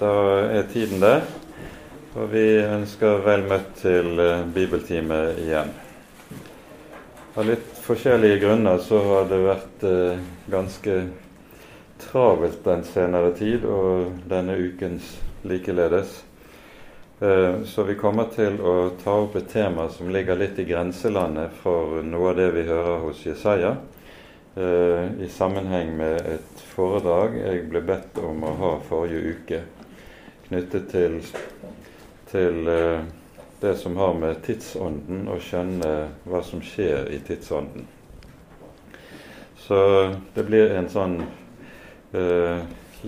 Da er tiden der, og vi ønsker vel møtt til eh, bibeltime igjen. Av litt forskjellige grunner så har det vært eh, ganske travelt den senere tid, og denne ukens likeledes. Eh, så vi kommer til å ta opp et tema som ligger litt i grenselandet for noe av det vi hører hos Jesaja, i sammenheng med et foredrag jeg ble bedt om å ha forrige uke knyttet til, til uh, det som har med tidsånden å skjønne hva som skjer i tidsånden. Så det blir en sånn eh,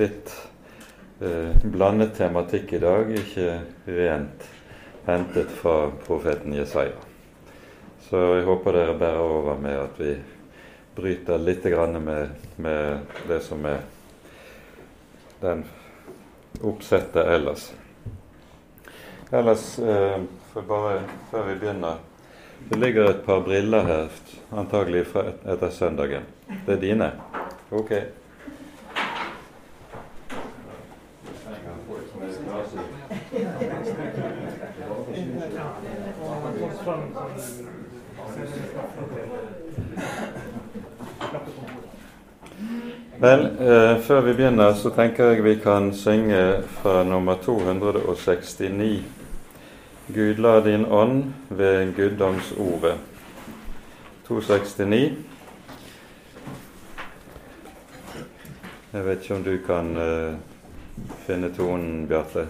litt eh, blandet tematikk i dag, ikke rent hentet fra profeten Jesaja. Så jeg håper dere bærer over med at vi bryter litt med, med det som er den oppsettet ellers. Ellers, eh, bare før vi begynner Det ligger et par briller her, antagelig etter søndagen. Det er dine? Ok. Vel, eh, før vi begynner, så tenker jeg vi kan synge fra nummer 269. Gud la din ånd ved guddomsordet. 269. Jeg vet ikke om du kan eh, finne tonen, Bjarte?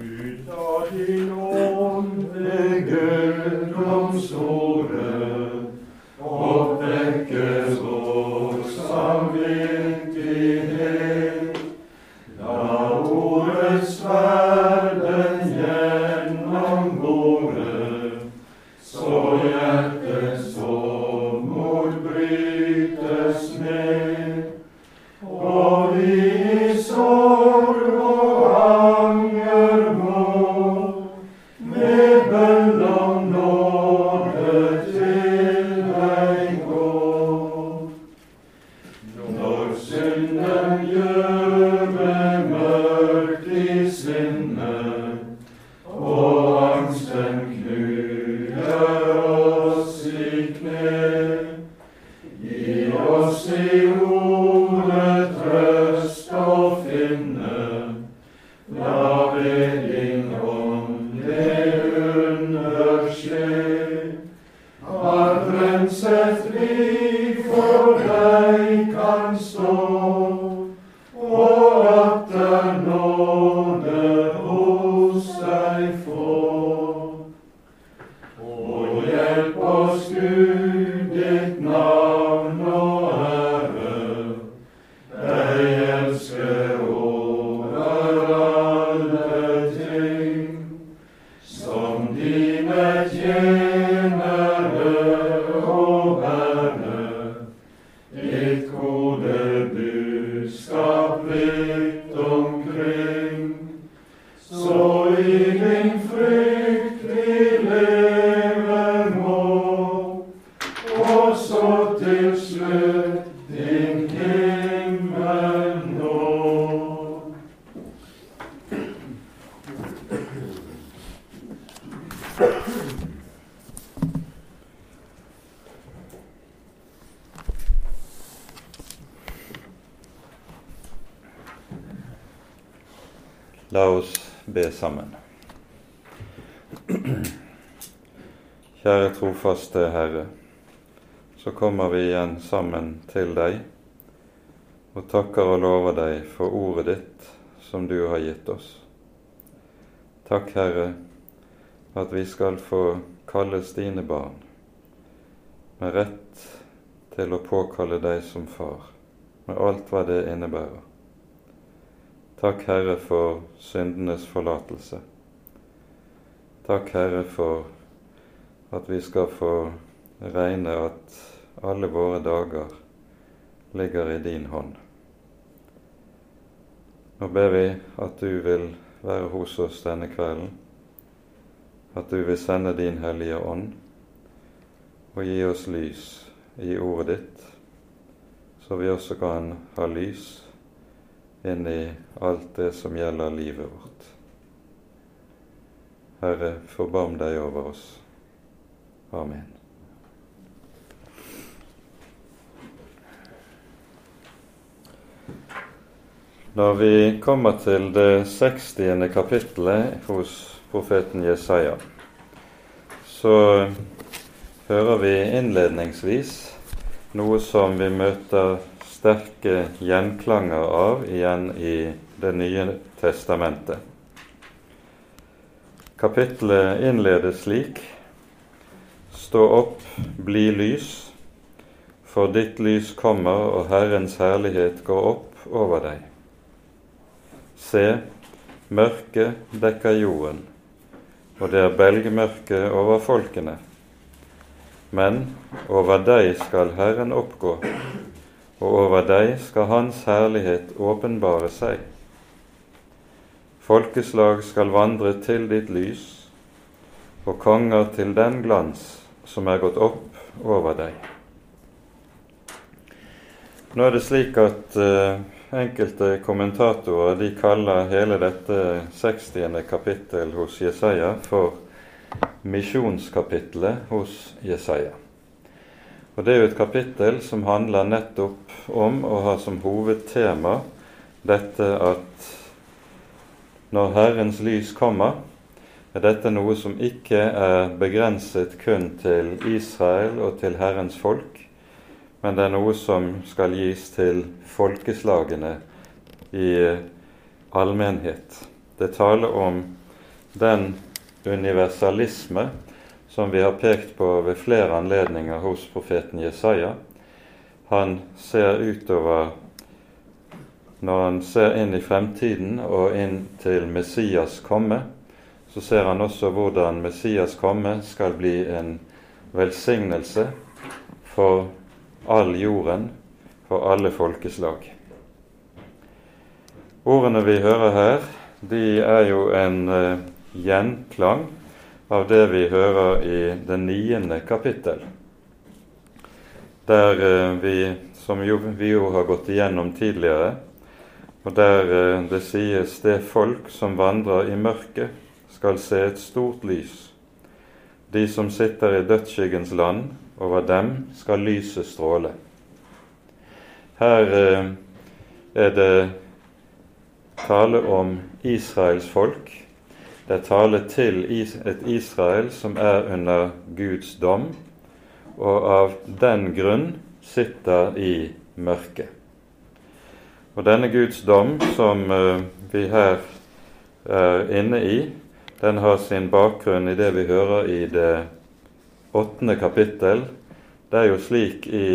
Utat in omvägen sore, uppväckes vår samvete La oss be sammen. Kjære trofaste Herre, så kommer vi igjen sammen til deg og takker og lover deg for ordet ditt som du har gitt oss. Takk, Herre, at vi skal få kalles dine barn, med rett til å påkalle deg som far, med alt hva det innebærer. Takk, Herre, for syndenes forlatelse. Takk, Herre, for at vi skal få regne at alle våre dager ligger i din hånd. Nå ber vi at du vil være hos oss denne kvelden, at du vil sende din Hellige Ånd og gi oss lys i ordet ditt så vi også kan ha lys inn i alt det som gjelder livet vårt. Herre, forbarm deg over oss. Amen. Når vi kommer til det 60. kapittelet hos profeten Jesaja, så hører vi innledningsvis noe som vi møter sterke gjenklanger av igjen i Det nye testamentet. Kapittelet innledes slik.: Stå opp, bli lys, for ditt lys kommer, og Herrens herlighet går opp over deg. Se, mørket dekker jorden, og det er belgmørke over folkene. Men over deg skal Herren oppgå, og over deg skal Hans herlighet åpenbare seg. Folkeslag skal vandre til ditt lys, og konger til den glans som er gått opp over deg. Nå er det slik at uh, Enkelte kommentatorer de kaller hele dette 60. kapittel hos Jesaja for misjonskapittelet hos Jesaja. Og Det er jo et kapittel som handler nettopp om å ha som hovedtema dette at når Herrens lys kommer, er dette noe som ikke er begrenset kun til Israel og til Herrens folk, men det er noe som skal gis til folkeslagene i allmennhet. Det taler om den universalisme som vi har pekt på ved flere anledninger hos profeten Jesaja. Han ser utover Når han ser inn i fremtiden og inn til Messias komme, så ser han også hvordan Messias komme skal bli en velsignelse for all jorden, for alle folkeslag. Ordene vi hører her, de er jo en uh, gjenklang av det vi hører i det niende kapittel, der uh, vi, som jo, vi jo har gått igjennom tidligere, og der uh, det sies det folk som vandrer i mørket, skal se et stort lys. De som sitter i dødsskyggens land, over dem skal lyset stråle. Her eh, er det tale om Israels folk. Det er tale til et Israel som er under Guds dom, og av den grunn sitter i mørket. Og denne Guds dom som eh, vi her er inne i, den har sin bakgrunn i det vi hører i det åttende kapittel. Det er jo slik i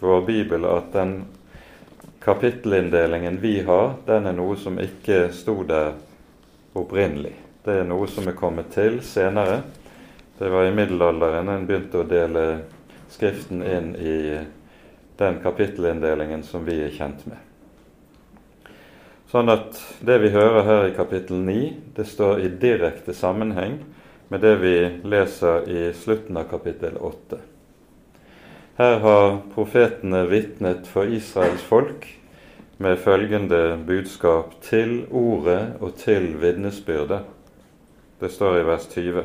vår bibel at den kapittelinndelingen vi har, den er noe som ikke sto der opprinnelig. Det er noe som er kommet til senere. Det var i middelalderen en begynte å dele Skriften inn i den kapittelinndelingen som vi er kjent med. Sånn at det vi hører her i kapittel 9, det står i direkte sammenheng med det vi leser i slutten av kapittel 8. Her har profetene vitnet for Israels folk med følgende budskap til ordet og til vitnesbyrdet. Det står i vers 20.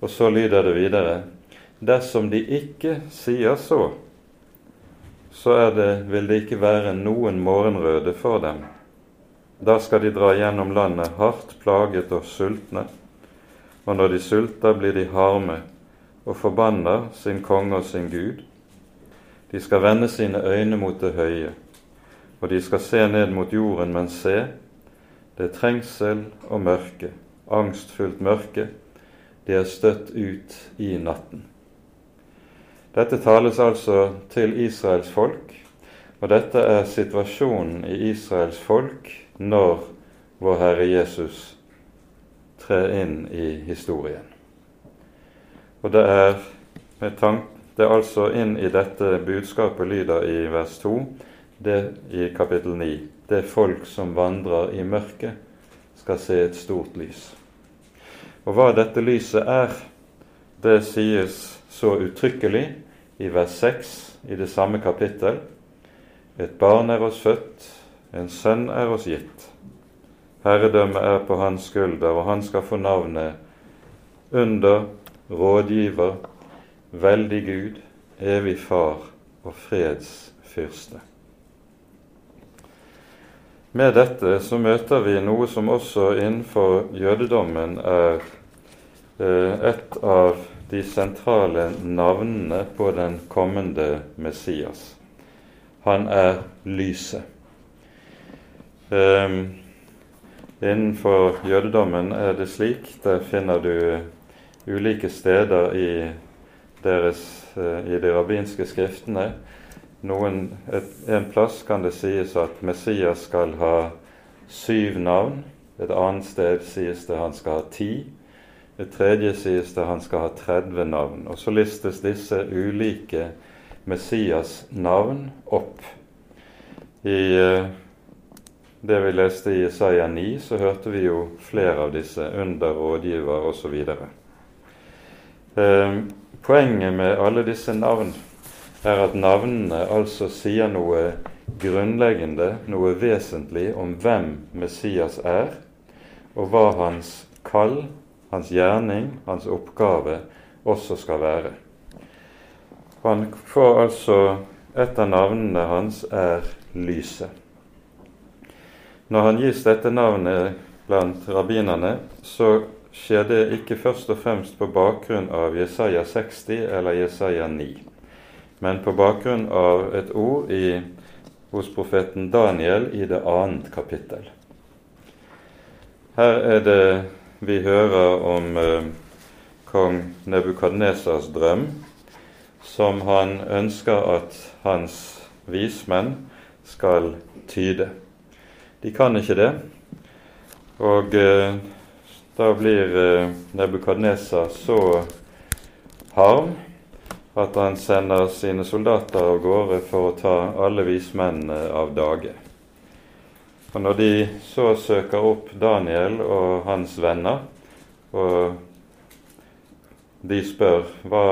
Og så lyder det videre.: Dersom de ikke sier så, så det, vil det ikke være noen morgenrøde for dem. Da skal de dra gjennom landet hardt plaget og sultne og når de sulter, blir de harme og forbanner sin konge og sin Gud. De skal vende sine øyne mot det høye, og de skal se ned mot jorden, men se, det er trengsel og mørke, angstfullt mørke, de er støtt ut i natten. Dette tales altså til Israels folk, og dette er situasjonen i Israels folk når vår Herre Jesus tre inn i historien. Og det er tank, det er altså inn i dette budskapet lyder i vers 2, det i kapittel 9. Det er folk som vandrer i mørket, skal se et stort lys. Og hva dette lyset er, det sies så uttrykkelig i vers 6 i det samme kapittel. Et barn er oss født, en sønn er oss gitt. Herredømmet er på hans skulder, og han skal få navnet Under, Rådgiver, Veldig Gud, Evig Far og Freds Fyrste. Med dette så møter vi noe som også innenfor jødedommen er eh, et av de sentrale navnene på den kommende Messias. Han er lyset. Um, innenfor jødedommen er det slik, der finner du ulike steder i, deres, uh, i de rabbinske skriftene noen, et, en plass kan det sies at Messias skal ha syv navn. Et annet sted sies det han skal ha ti. Et tredje sies det han skal ha 30 navn. Og så listes disse ulike Messias navn opp. I eh, det vi leste i Isaiah 9, så hørte vi jo flere av disse under rådgiver osv. Eh, poenget med alle disse navn er at navnene altså sier noe grunnleggende, noe vesentlig om hvem Messias er, og hva hans kall, hans gjerning, hans oppgave også skal være. Han får altså Et av navnene hans er Lyset. Når han gis dette navnet blant rabbinerne, så skjer det ikke først og fremst på bakgrunn av Jesaja 60 eller Jesaja 9 men på bakgrunn av et ord i, hos profeten Daniel i det annet kapittel. Her er det vi hører om eh, kong Nebukadnesas drøm, som han ønsker at hans vismenn skal tyde. De kan ikke det, og eh, da blir eh, Nebukadnesa så harm at han sender sine soldater av gårde for å ta alle vismennene av dage. Og Når de så søker opp Daniel og hans venner, og de spør hva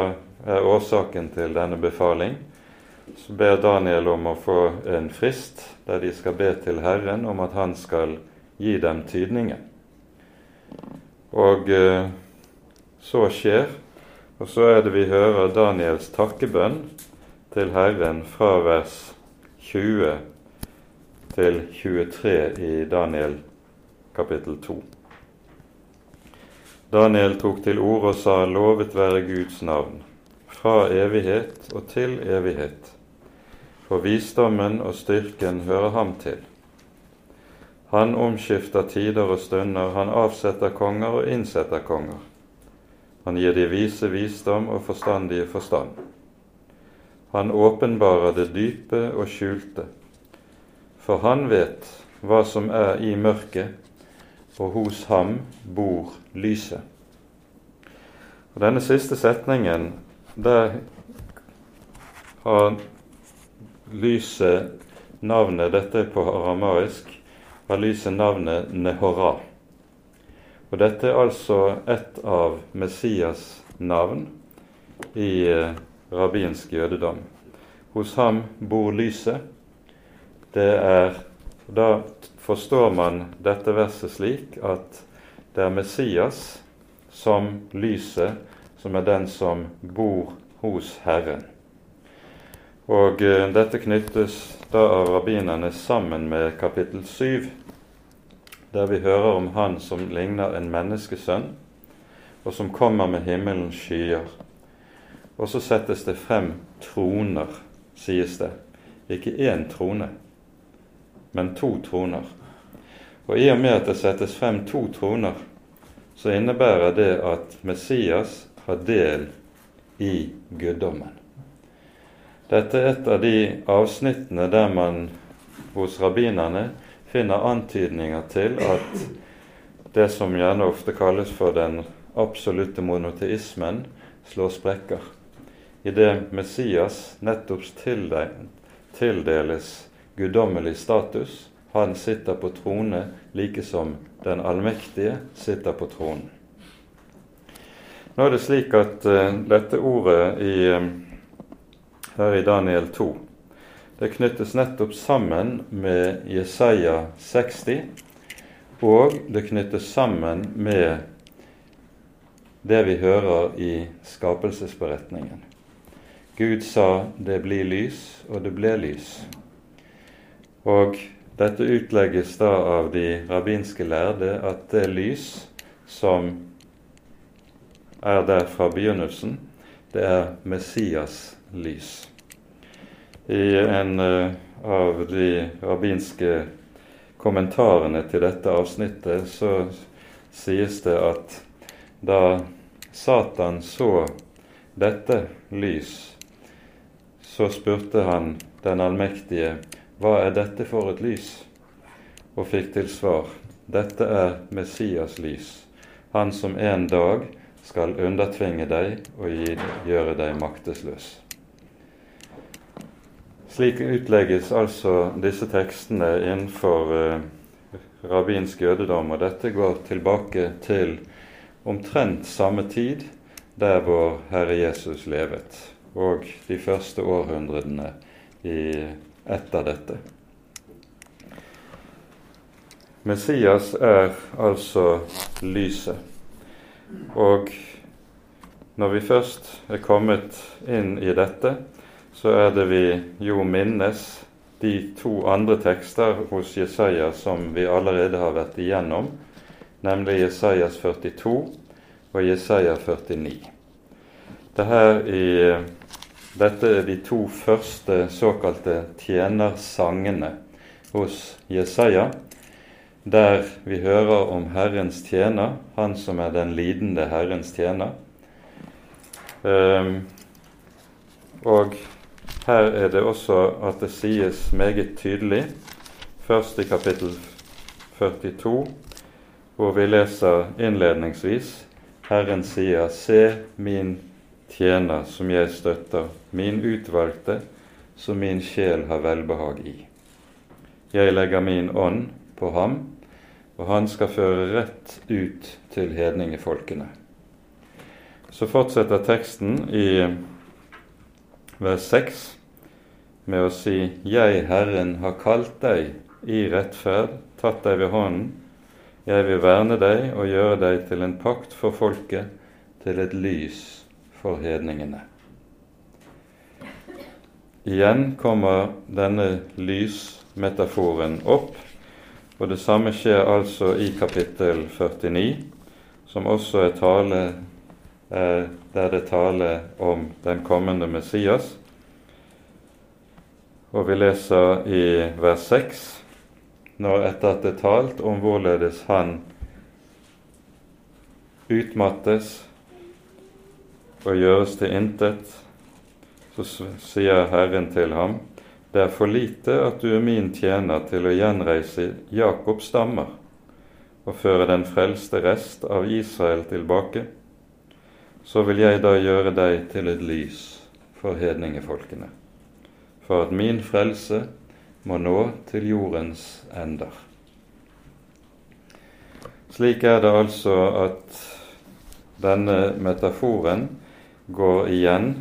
er årsaken til denne befaling, så ber Daniel om å få en frist der de skal be til Herren om at han skal gi dem tydningen. Og eh, så skjer, og så er det vi hører Daniels takkebønn til Herren fra vers 20 til 23 i Daniel kapittel 2. Daniel tok til orde og sa, lovet være Guds navn, fra evighet og til evighet. For visdommen og styrken hører ham til. Han omskifter tider og stunder, han avsetter konger og innsetter konger. Han gir de vise visdom og forstandige forstand. Han åpenbarer det dype og skjulte, for han vet hva som er i mørket, og hos ham bor lyset. Og Denne siste setningen, der har lyset navnet Dette er på aramaisk. Har lyset navnet Nehora. Og dette er altså et av Messias navn i eh, rabbinsk jødedom. Hos ham bor lyset. Det er Da forstår man dette verset slik at det er Messias som lyset, som er den som bor hos Herren. Og eh, dette knyttes da av rabbinerne sammen med kapittel 7 der vi hører om Han som ligner en menneskesønn, og som kommer med himmelens skyer. Og så settes det frem troner, sies det. Ikke én trone, men to troner. Og i og med at det settes frem to troner, så innebærer det at Messias har del i guddommen. Dette er et av de avsnittene der man hos rabbinerne finner antydninger til at det som gjerne ofte kalles for den absolutte monoteismen, slår sprekker. I det Messias nettopp tildeles guddommelig status. Han sitter på trone like som den allmektige sitter på tronen. Nå er det slik at uh, dette ordet i uh, her i Daniel 2, det knyttes nettopp sammen med Jesaja 60, og det knyttes sammen med det vi hører i skapelsesberetningen. Gud sa 'det blir lys', og det ble lys. Og dette utlegges da av de rabbinske lærde at det lys som er der fra begynnelsen, det er Messias lys. I en uh, av de rabbinske kommentarene til dette avsnittet så sies det at da Satan så dette lys, så spurte han den allmektige hva er dette for et lys? Og fikk til svar dette er Messias lys, han som en dag skal undertvinge deg og gjøre deg maktesløs. Slik utlegges altså disse tekstene innenfor eh, rabbinsk jødedom, og dette går tilbake til omtrent samme tid der vår Herre Jesus levet, og de første århundrene etter dette. Messias er altså lyset. Og når vi først er kommet inn i dette, så er det vi jo minnes de to andre tekster hos Jesaja som vi allerede har vært igjennom, nemlig Jesajas 42 og Jesaja 49. Det her i, dette er de to første såkalte tjenersangene hos Jesaja, der vi hører om Herrens tjener, han som er den lidende Herrens tjener. Um, og her er det også at det sies meget tydelig, først i kapittel 42, hvor vi leser innledningsvis Herren sier, Se min tjener som jeg støtter, min utvalgte, som min sjel har velbehag i. Jeg legger min ånd på ham, og han skal føre rett ut til hedningefolkene. Så fortsetter teksten i vers 6 med å si, Jeg, Herren, har kalt deg i rettferd, tatt deg ved hånden, jeg vil verne deg og gjøre deg til en pakt for folket, til et lys for hedningene. Igjen kommer denne lysmetaforen opp, og det samme skjer altså i kapittel 49, som også er tale eh, der det taler om den kommende Messias. Og vi leser i vers 6 når etter at det er talt om hvorledes han utmattes og gjøres til intet, så sier Herren til ham, det er for lite at du er min tjener til å gjenreise Jakobs stammer og føre den frelste rest av Israel tilbake. Så vil jeg da gjøre deg til et lys for hedningefolkene, for at min frelse må nå til jordens ender. Slik er det altså at denne metaforen går igjen,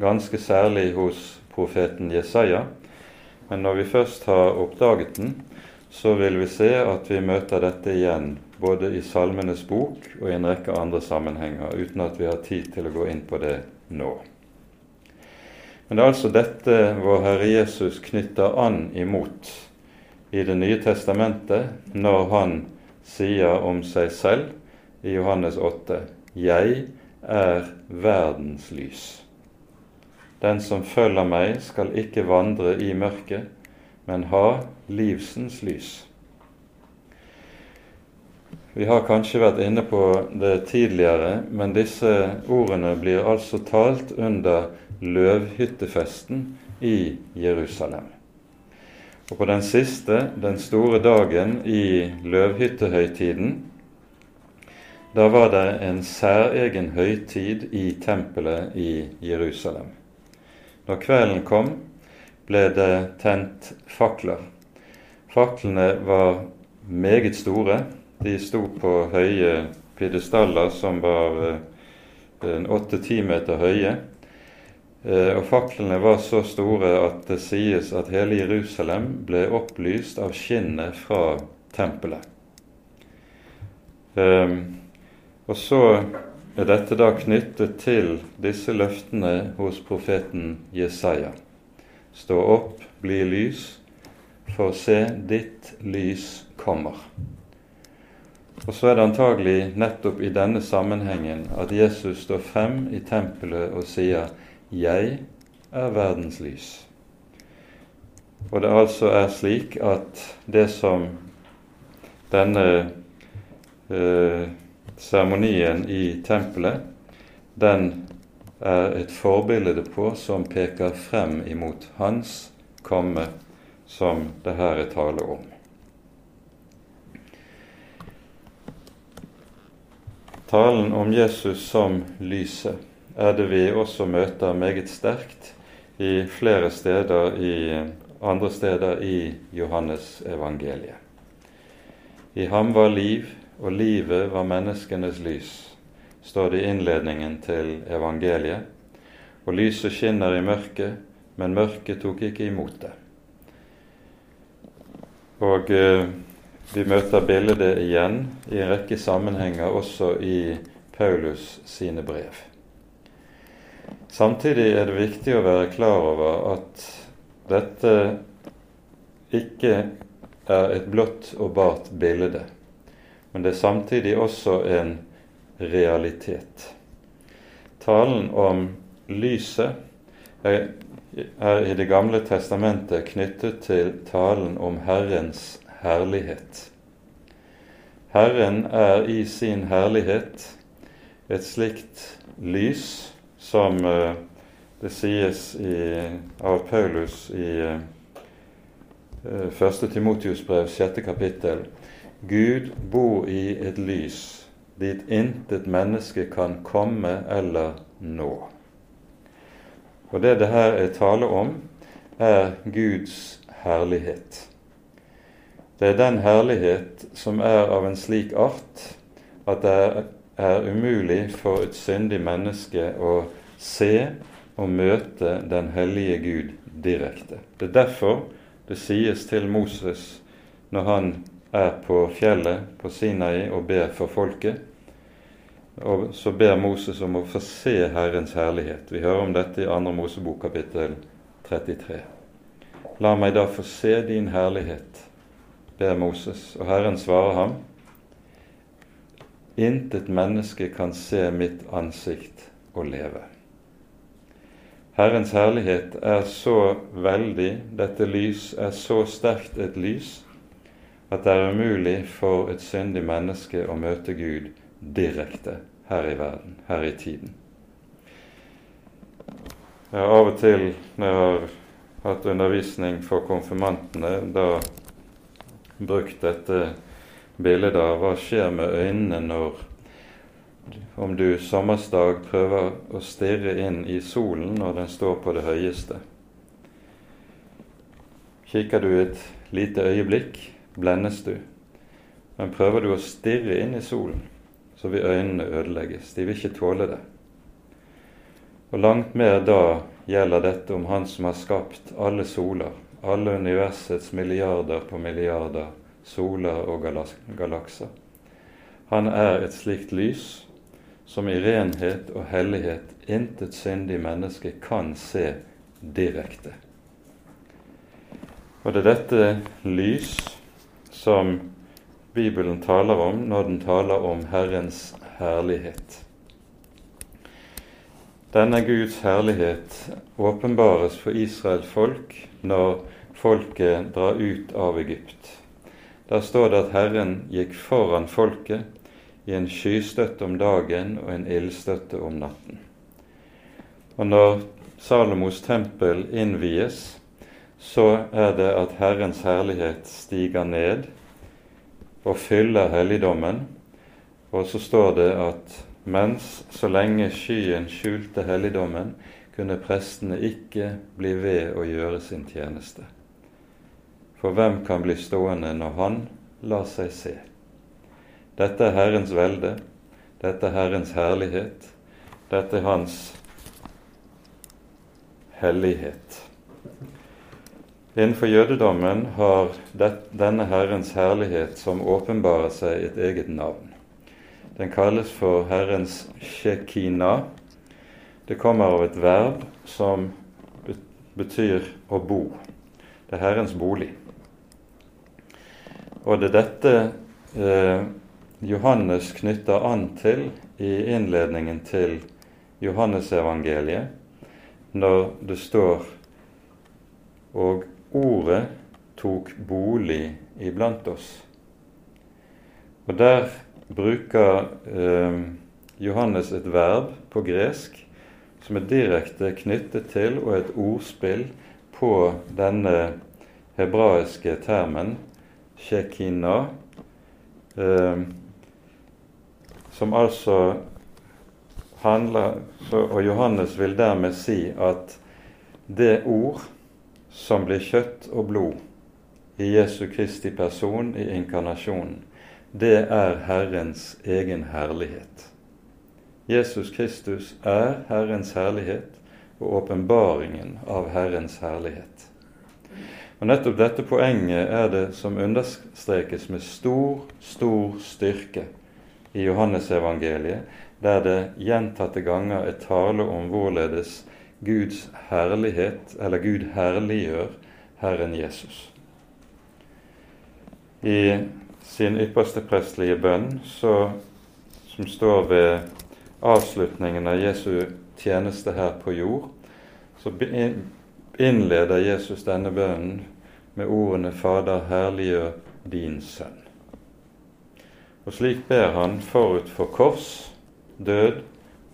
ganske særlig hos profeten Jesaja. Men når vi først har oppdaget den, så vil vi se at vi møter dette igjen både i Salmenes bok og i en rekke andre sammenhenger, uten at vi har tid til å gå inn på det nå. Men det er altså dette vår Herre Jesus knytter an imot i Det nye testamentet når han sier om seg selv i Johannes 8.: Jeg er verdens lys. Den som følger meg, skal ikke vandre i mørket, men ha livsens lys. Vi har kanskje vært inne på det tidligere, men disse ordene blir altså talt under løvhyttefesten i Jerusalem. Og på den siste, den store dagen i løvhyttehøytiden, da var det en særegen høytid i tempelet i Jerusalem. Når kvelden kom, ble det tent fakler. Faklene var meget store. De sto på høye pidestaller som var eh, åtte-ti meter høye. Og faklene var så store at det sies at hele Jerusalem ble opplyst av skinnet fra tempelet. Og så er dette da knyttet til disse løftene hos profeten Jesaja. Stå opp, bli lys, for se, ditt lys kommer. Og så er det antagelig nettopp i denne sammenhengen at Jesus står frem i tempelet og sier 'Jeg er verdens lys'. Og det altså er slik at det som denne eh, seremonien i tempelet, den er et forbilde på som peker frem imot Hans komme, som det her er tale om. Talen om Jesus som lyset er det vi også møter meget sterkt i flere steder i andre steder i Johannes evangeliet. I ham var liv, og livet var menneskenes lys, står det i innledningen til evangeliet. Og lyset skinner i mørket, men mørket tok ikke imot det. Og eh, vi møter bildet igjen i en rekke sammenhenger også i Paulus sine brev. Samtidig er det viktig å være klar over at dette ikke er et blått og bart bilde, men det er samtidig også en realitet. Talen om lyset er, i Det gamle testamentet knyttet til talen om Herrens herlighet. Herren er i sin herlighet et slikt lys som uh, det sies i, av Paulus i uh, første Timotius brev, sjette kapittel. Gud bor i et lys dit intet menneske kan komme eller nå. Og det det her er tale om, er Guds herlighet. Det er den herlighet som er av en slik art at det er umulig for et syndig menneske å se og møte den hellige Gud direkte. Det er derfor det sies til Moses når han er på fjellet på Sinai og ber for folket, og så ber Moses om å få se Herrens herlighet. Vi hører om dette i 2. Mosebok kapittel 33. La meg da få se din herlighet ber Moses, og Herren svarer ham, Intet menneske kan se mitt ansikt og leve. Herrens herlighet er så veldig, dette lys er så sterkt et lys, at det er umulig for et syndig menneske å møte Gud direkte her i verden, her i tiden. Jeg av og til, når jeg har hatt undervisning for konfirmantene, da brukt dette bildet av hva skjer med øynene når om du sommersdag prøver å stirre inn i solen når den står på det høyeste. Kikker du et lite øyeblikk, blendes du. Men prøver du å stirre inn i solen, så vil øynene ødelegges. De vil ikke tåle det. Og langt mer da gjelder dette om Han som har skapt alle soler, alle universets milliarder på milliarder soler og galakser. Han er et slikt lys som i renhet og hellighet intet syndig menneske kan se direkte. Og det er dette lys som Bibelen taler om når den taler om Herrens herlighet. Denne Guds herlighet åpenbares for Israels folk når folket drar ut av Egypt. Der står det at Herren gikk foran folket i en skystøtte om dagen og en ildstøtte om natten. Og når Salomos tempel innvies, så er det at Herrens herlighet stiger ned og fyller helligdommen. Og så står det at mens så lenge skyen skjulte helligdommen, kunne prestene ikke bli ved å gjøre sin tjeneste. For hvem kan bli stående når Han lar seg se? Dette er Herrens velde, dette er Herrens herlighet, dette er Hans hellighet. Innenfor jødedommen har denne Herrens herlighet som åpenbarer seg et eget navn. Den kalles for Herrens shekina. Det kommer av et verb som betyr å bo. Det er Herrens bolig. Og det er dette eh, Johannes knytter an til i innledningen til Johannesevangeliet, når det står og ordet tok bolig iblant oss. Og Der bruker eh, Johannes et verb på gresk som er direkte knyttet til og et ordspill på denne hebraiske termen shekina, eh, som altså handler Og Johannes vil dermed si at det ord som blir kjøtt og blod i Jesu Kristi person i inkarnasjonen, det er Herrens egen herlighet. Jesus Kristus er Herrens herlighet og åpenbaringen av Herrens herlighet. Og Nettopp dette poenget er det som understrekes med stor, stor styrke i Johannesevangeliet, der det gjentatte ganger er tale om hvorledes Guds herlighet, eller Gud herliggjør Herren Jesus. I sin ypperste prestelige bønn, så, som står ved avslutningen av Jesu tjeneste her på jord, så innleder Jesus denne bønnen med ordene 'Fader, herliggjør din sønn'. Og slik ber han forut for kors, død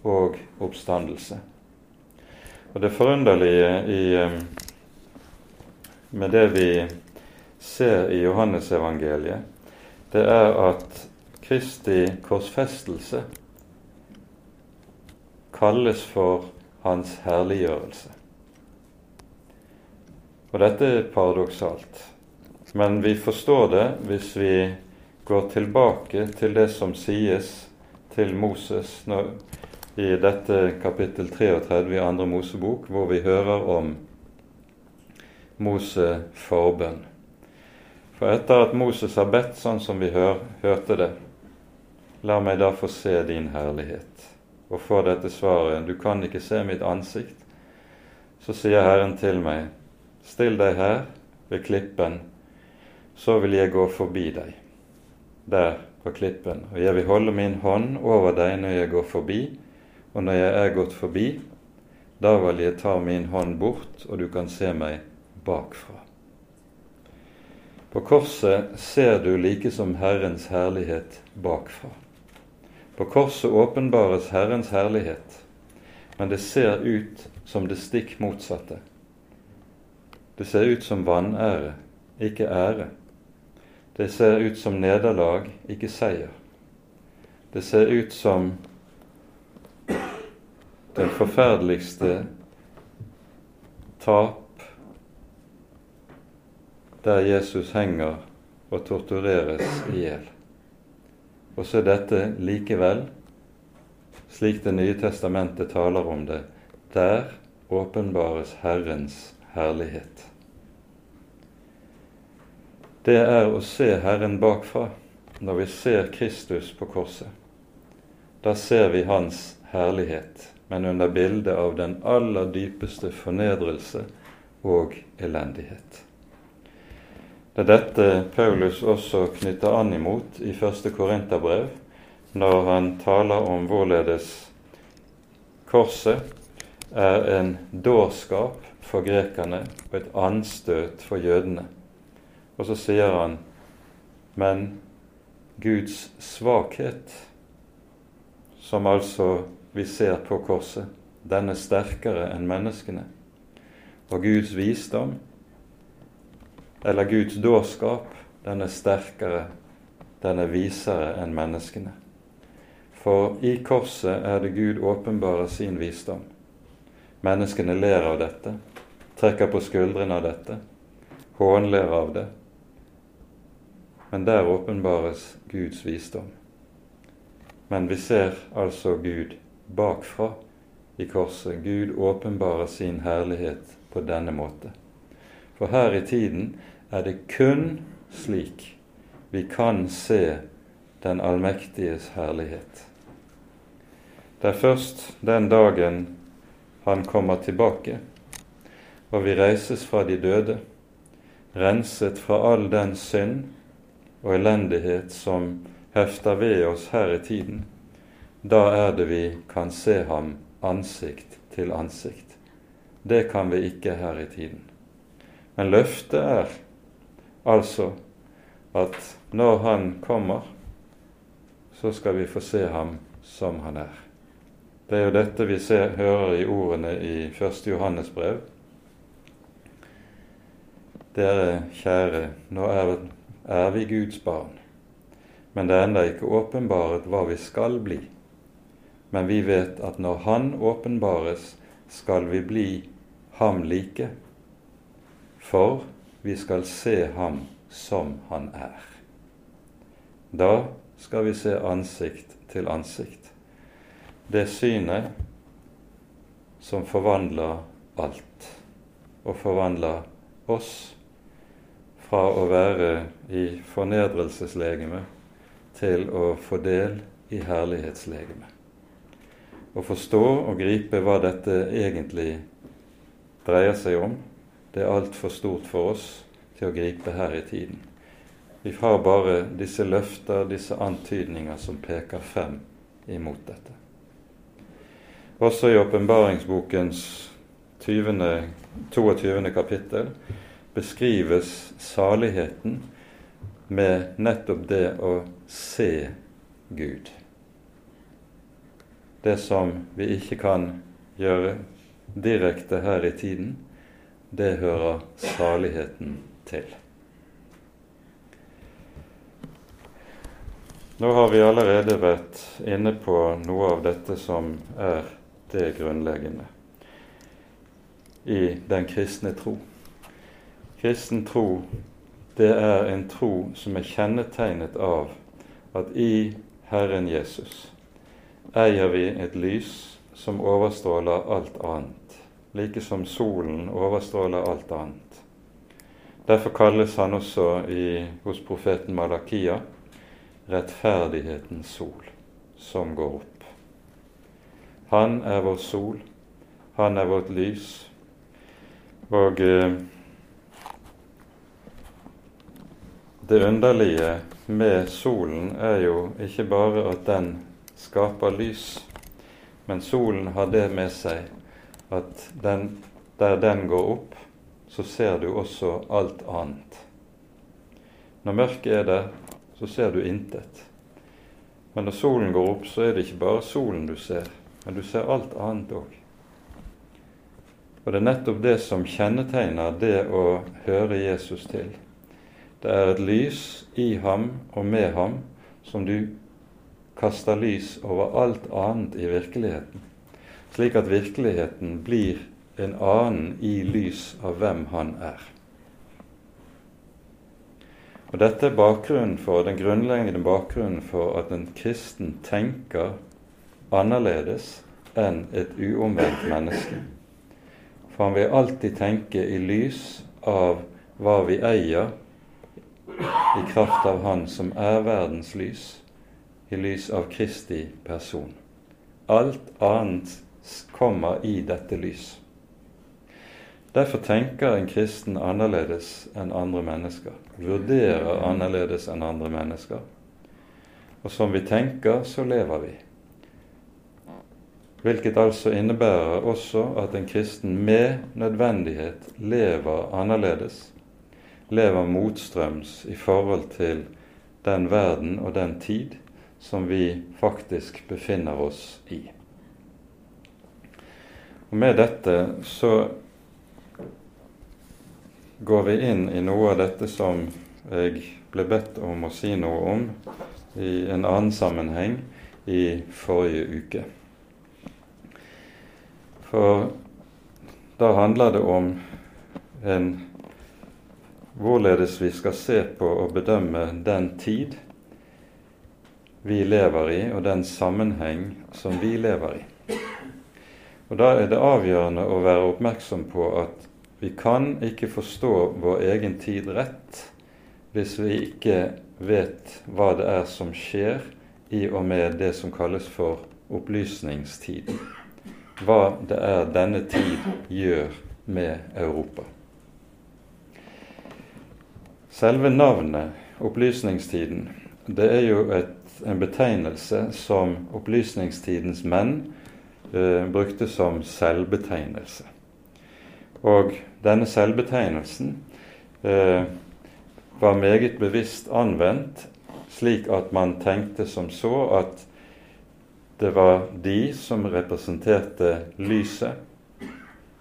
og oppstandelse. Og det forunderlige i, med det vi ser i Johannesevangeliet, det er at Kristi korsfestelse kalles for hans herliggjørelse. Og dette er paradoksalt. Men vi forstår det hvis vi går tilbake til det som sies til Moses når, i dette kapittel 33 i andre Mosebok, hvor vi hører om Mose forbønn. For etter at Moses har bedt sånn som vi hør, hørte det, la meg da få se din herlighet. Og få dette svaret, du kan ikke se mitt ansikt. Så sier Herren til meg, still deg her ved klippen, så vil jeg gå forbi deg, der på klippen, og jeg vil holde min hånd over deg når jeg går forbi, og når jeg er gått forbi, da vil jeg ta min hånd bort, og du kan se meg bakfra. På korset ser du like som Herrens herlighet bakfra. På korset åpenbares Herrens herlighet, men det ser ut som det stikk motsatte. Det ser ut som vanære, ikke ære. Det ser ut som nederlag, ikke seier. Det ser ut som den forferdeligste tap der Jesus henger og tortureres i hjel. Og så er dette likevel, slik Det nye testamentet taler om det, der åpenbares Herrens herlighet. Det er å se Herren bakfra når vi ser Kristus på korset. Da ser vi Hans herlighet men under bildet av den aller dypeste fornedrelse og elendighet. Det er dette Paulus også knytter an imot i første Korinterbrev, når han taler om hvorledes korset er en dårskap for grekerne og et anstøt for jødene. Og så sier han men Guds svakhet, som altså vi ser på korset, den er sterkere enn menneskene. Og Guds visdom, eller Guds dårskap, den er sterkere, den er visere enn menneskene. For i korset er det Gud åpenbarer sin visdom. Menneskene ler av dette, trekker på skuldrene av dette, hånler av det. Men der åpenbares Guds visdom. Men vi ser altså Gud bakfra i korset Gud åpenbarer sin herlighet på denne måte. For her i tiden er det kun slik vi kan se den allmektiges herlighet. Det er først den dagen han kommer tilbake, og vi reises fra de døde, renset fra all den synd og elendighet som hefter ved oss her i tiden. Da er det vi kan se ham ansikt til ansikt. Det kan vi ikke her i tiden. Men løftet er altså at når Han kommer, så skal vi få se ham som han er. Det er jo dette vi ser, hører i ordene i 1. Johannes brev. Dere kjære, nå er, er vi Guds barn, men det er ennå ikke åpenbaret hva vi skal bli. Men vi vet at når Han åpenbares, skal vi bli ham like, for vi skal se ham som han er. Da skal vi se ansikt til ansikt. Det synet som forvandler alt, og forvandler oss fra å være i fornedrelseslegeme til å få del i herlighetslegeme. Å forstå og gripe hva dette egentlig dreier seg om, det er altfor stort for oss til å gripe her i tiden. Vi har bare disse løfter, disse antydninger som peker frem imot dette. Også i åpenbaringsbokens 22. kapittel beskrives saligheten med nettopp det å se Gud. Det som vi ikke kan gjøre direkte her i tiden, det hører saligheten til. Nå har vi allerede vært inne på noe av dette som er det grunnleggende i den kristne tro. Kristen tro, det er en tro som er kjennetegnet av at i Herren Jesus eier vi et lys som overstråler alt annet, like som solen overstråler alt annet. Derfor kalles han også i, hos profeten Malakia rettferdighetens sol som går opp. Han er vår sol, han er vårt lys. Og eh, det underlige med solen er jo ikke bare at den skaper lys, men solen har det med seg at den, der den går opp, så ser du også alt annet. Når mørket er der, så ser du intet. Men når solen går opp, så er det ikke bare solen du ser, men du ser alt annet òg. Og det er nettopp det som kjennetegner det å høre Jesus til. Det er et lys i ham og med ham som du kaster lys over alt annet i virkeligheten, slik at virkeligheten blir en annen i lys av hvem han er. Og Dette er bakgrunnen for, den grunnleggende bakgrunnen for at en kristen tenker annerledes enn et uomvendt menneske. For han vil alltid tenke i lys av hva vi eier, i kraft av Han som er verdens lys, i lys av Kristi person. Alt annet kommer i dette lys. Derfor tenker en kristen annerledes enn andre mennesker, vurderer annerledes enn andre mennesker. Og som vi tenker, så lever vi. Hvilket altså innebærer også at en kristen med nødvendighet lever annerledes, lever motstrøms i forhold til den verden og den tid som vi faktisk befinner oss i. Og Med dette så går vi inn i noe av dette som jeg ble bedt om å si noe om i en annen sammenheng i forrige uke. For da handler det om en hvorledes vi skal se på og bedømme den tid vi lever i, og den sammenheng som vi lever i. Og Da er det avgjørende å være oppmerksom på at vi kan ikke forstå vår egen tid rett hvis vi ikke vet hva det er som skjer i og med det som kalles for opplysningstiden. Hva det er denne tid gjør med Europa. Selve navnet opplysningstiden det er jo et, en betegnelse som opplysningstidens menn eh, brukte som selvbetegnelse. Og denne selvbetegnelsen eh, var meget bevisst anvendt, slik at man tenkte som så at det var de som representerte lyset.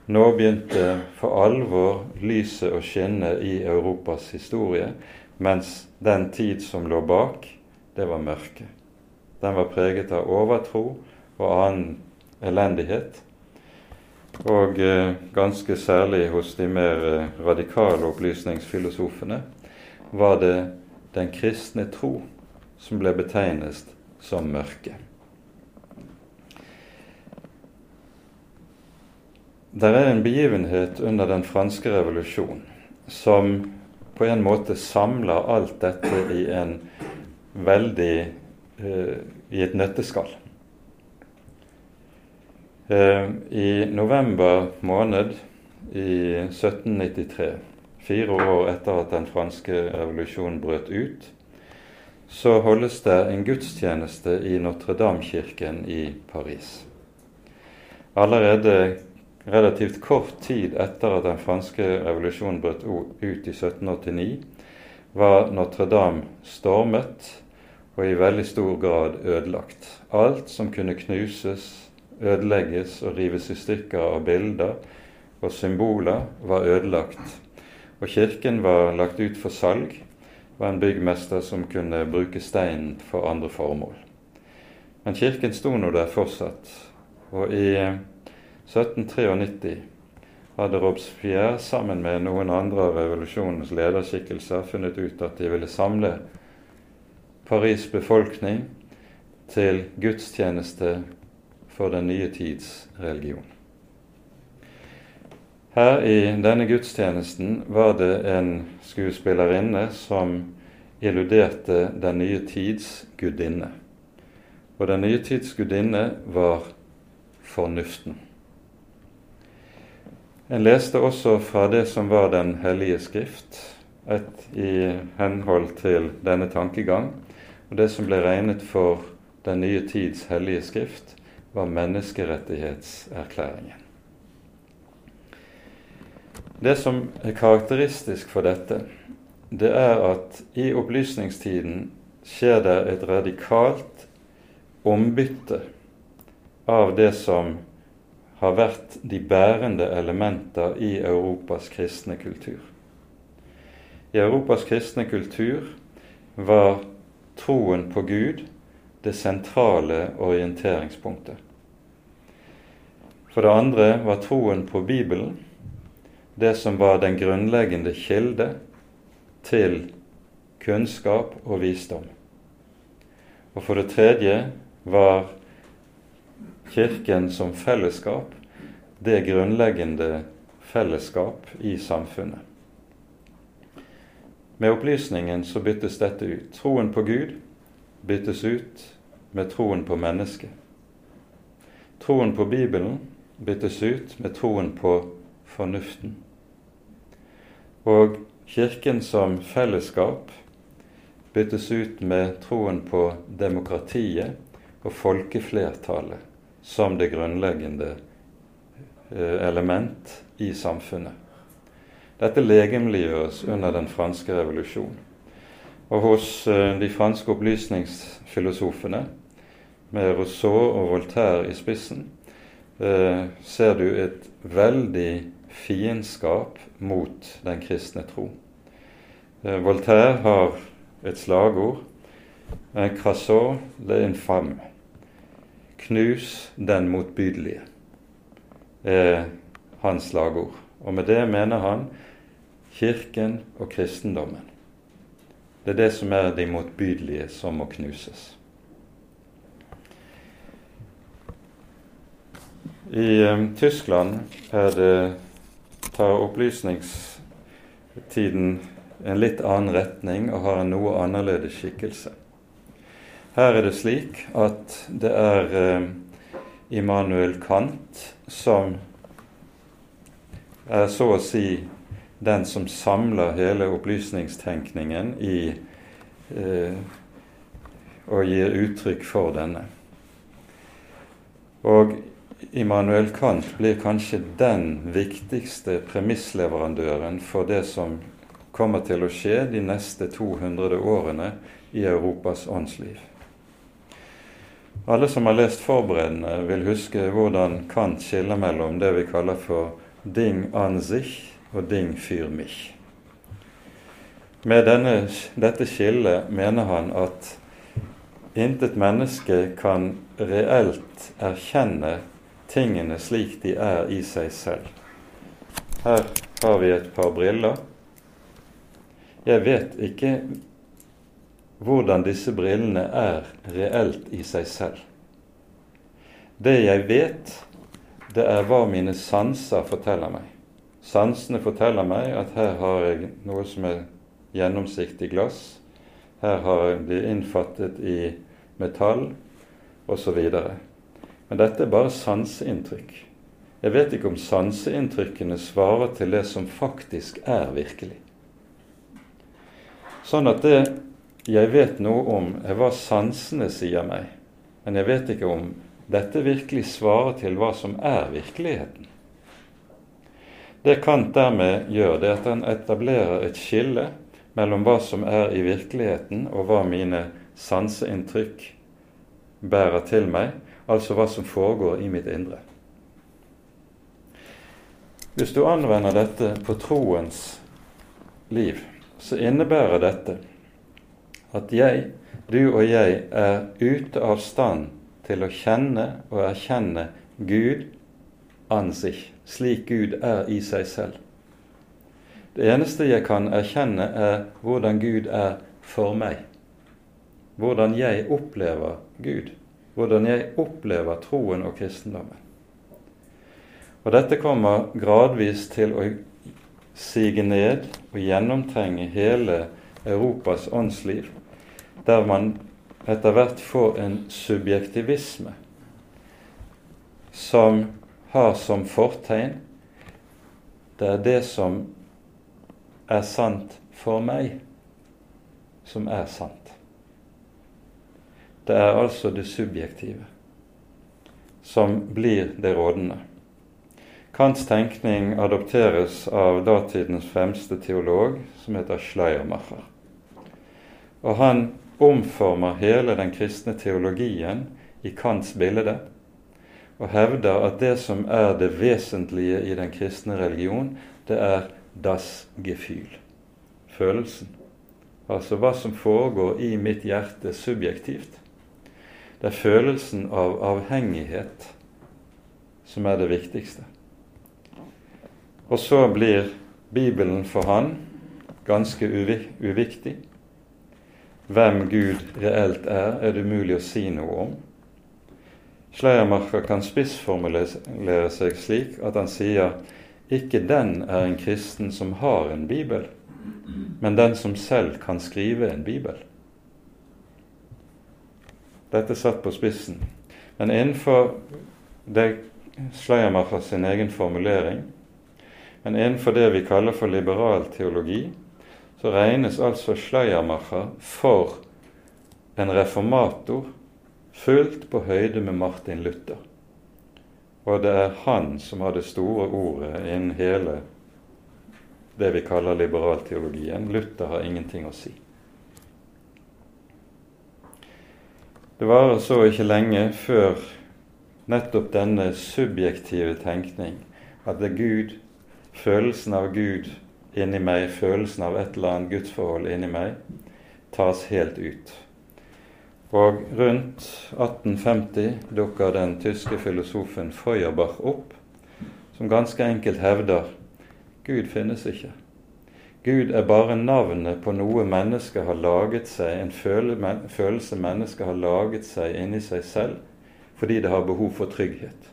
Nå begynte for alvor lyset å skinne i Europas historie, mens den tid som lå bak, det var mørke. Den var preget av overtro og annen elendighet. Og eh, ganske særlig hos de mer eh, radikale opplysningsfilosofene var det den kristne tro som ble betegnet som mørke. Det er en begivenhet under den franske revolusjon som på en måte samler alt dette i en veldig eh, i et nøtteskall. Eh, I november måned i 1793, fire år etter at den franske revolusjonen brøt ut, så holdes det en gudstjeneste i Notre-Dame-kirken i Paris. Allerede relativt kort tid etter at den franske revolusjonen brøt ut i 1789, var Notre-Dame stormet og i veldig stor grad ødelagt. Alt som kunne knuses, ødelegges og rives i stykker av bilder og symboler, var ødelagt. Og kirken var lagt ut for salg. var en byggmester som kunne bruke steinen for andre formål. Men kirken sto nå der fortsatt. Og i 1793 hadde Robespierre sammen med noen andre av revolusjonens lederskikkelser funnet ut at de ville samle Paris' befolkning til gudstjeneste for den nye tids religion. Her i denne gudstjenesten var det en skuespillerinne som illuderte den nye tids gudinne. Og den nye tids gudinne var fornuften. En leste også fra det som var Den hellige skrift, et i henhold til denne tankegang. Og det som ble regnet for den nye tids hellige skrift, var menneskerettighetserklæringen. Det som er karakteristisk for dette, det er at i opplysningstiden skjer det et radikalt ombytte av det som har vært de bærende elementer i Europas kristne kultur. I Europas kristne kultur var troen på Gud det sentrale orienteringspunktet. For det andre var troen på Bibelen det som var den grunnleggende kilde til kunnskap og visdom. Og for det tredje var Kirken som fellesskap det grunnleggende fellesskap i samfunnet. Med opplysningen så byttes dette ut. Troen på Gud byttes ut med troen på mennesket. Troen på Bibelen byttes ut med troen på fornuften. Og Kirken som fellesskap byttes ut med troen på demokratiet og folkeflertallet som det grunnleggende eh, element i samfunnet. Dette legemliggjøres under den franske revolusjonen. Og hos eh, de franske opplysningsfilosofene, med Rousseau og Voltaire i spissen, eh, ser du et veldig fiendskap mot den kristne tro. Voltaire har et slagord. En crassot le infame. Knus den motbydelige, er hans slagord. Og med det mener han Kirken og kristendommen. Det er det som er de motbydelige som må knuses. I um, Tyskland er det, tar opplysningstiden en litt annen retning og har en noe annerledes skikkelse. Her er det slik at det er eh, Immanuel Kant som er så å si den som samler hele opplysningstenkningen i eh, og gir uttrykk for denne. Og Immanuel Kant blir kanskje den viktigste premissleverandøren for det som kommer til å skje de neste 200 årene i Europas åndsliv. Alle som har lest forberedende, vil huske hvordan Kant skiller mellom det vi kaller for ding an sich og ding für mich. Med denne, dette skillet mener han at intet menneske kan reelt erkjenne tingene slik de er i seg selv. Her har vi et par briller. Jeg vet ikke hvordan disse brillene er reelt i seg selv. Det jeg vet, det er hva mine sanser forteller meg. Sansene forteller meg at her har jeg noe som er gjennomsiktig glass. Her har jeg blitt innfattet i metall osv. Men dette er bare sanseinntrykk. Jeg vet ikke om sanseinntrykkene svarer til det som faktisk er virkelig. Sånn at det jeg vet noe om, hva sansene sier meg, men jeg vet ikke om dette virkelig svarer til hva som er virkeligheten. Det Kant dermed gjør, det er at han etablerer et skille mellom hva som er i virkeligheten, og hva mine sanseinntrykk bærer til meg, altså hva som foregår i mitt indre. Hvis du anvender dette på troens liv, så innebærer dette at jeg, du og jeg, er ute av stand til å kjenne og erkjenne Gud an sich, slik Gud er i seg selv. Det eneste jeg kan erkjenne, er hvordan Gud er for meg. Hvordan jeg opplever Gud hvordan jeg opplever troen og kristendommen. Og dette kommer gradvis til å sige ned og gjennomtrenge hele Europas åndsliv, der man etter hvert får en subjektivisme som har som fortegn det er det som er sant for meg, som er sant. Det er altså det subjektive som blir det rådende. Kants tenkning adopteres av datidens fremste teolog, som heter Schleiermacher. Og han omformer hele den kristne teologien i Kants bilde, og hevder at det som er det vesentlige i den kristne religion, det er das Gefühl, følelsen. Altså hva som foregår i mitt hjerte subjektivt. Det er følelsen av avhengighet som er det viktigste. Og så blir Bibelen for han ganske uviktig. Hvem Gud reelt er, er det umulig å si noe om. Schleiermacher kan spissformulere seg slik at han sier ikke den er en kristen som har en bibel, men den som selv kan skrive en bibel. Dette satt på spissen. Men innenfor det Schleiermacher sin egen formulering, men innenfor det vi kaller for liberal teologi, så regnes altså Schleiermacher for en reformator fullt på høyde med Martin Luther. Og det er han som har det store ordet innen hele det vi kaller liberalteologien. Luther har ingenting å si. Det varer så ikke lenge før nettopp denne subjektive tenkning, at det er Gud, følelsen av Gud inni meg, følelsen av et eller annet gudsforhold inni meg, tas helt ut. Og rundt 1850 dukker den tyske filosofen Feuerbach opp, som ganske enkelt hevder Gud finnes ikke. Gud er bare navnet på noe mennesket har laget seg, en følelse mennesket har laget seg inni seg selv fordi det har behov for trygghet.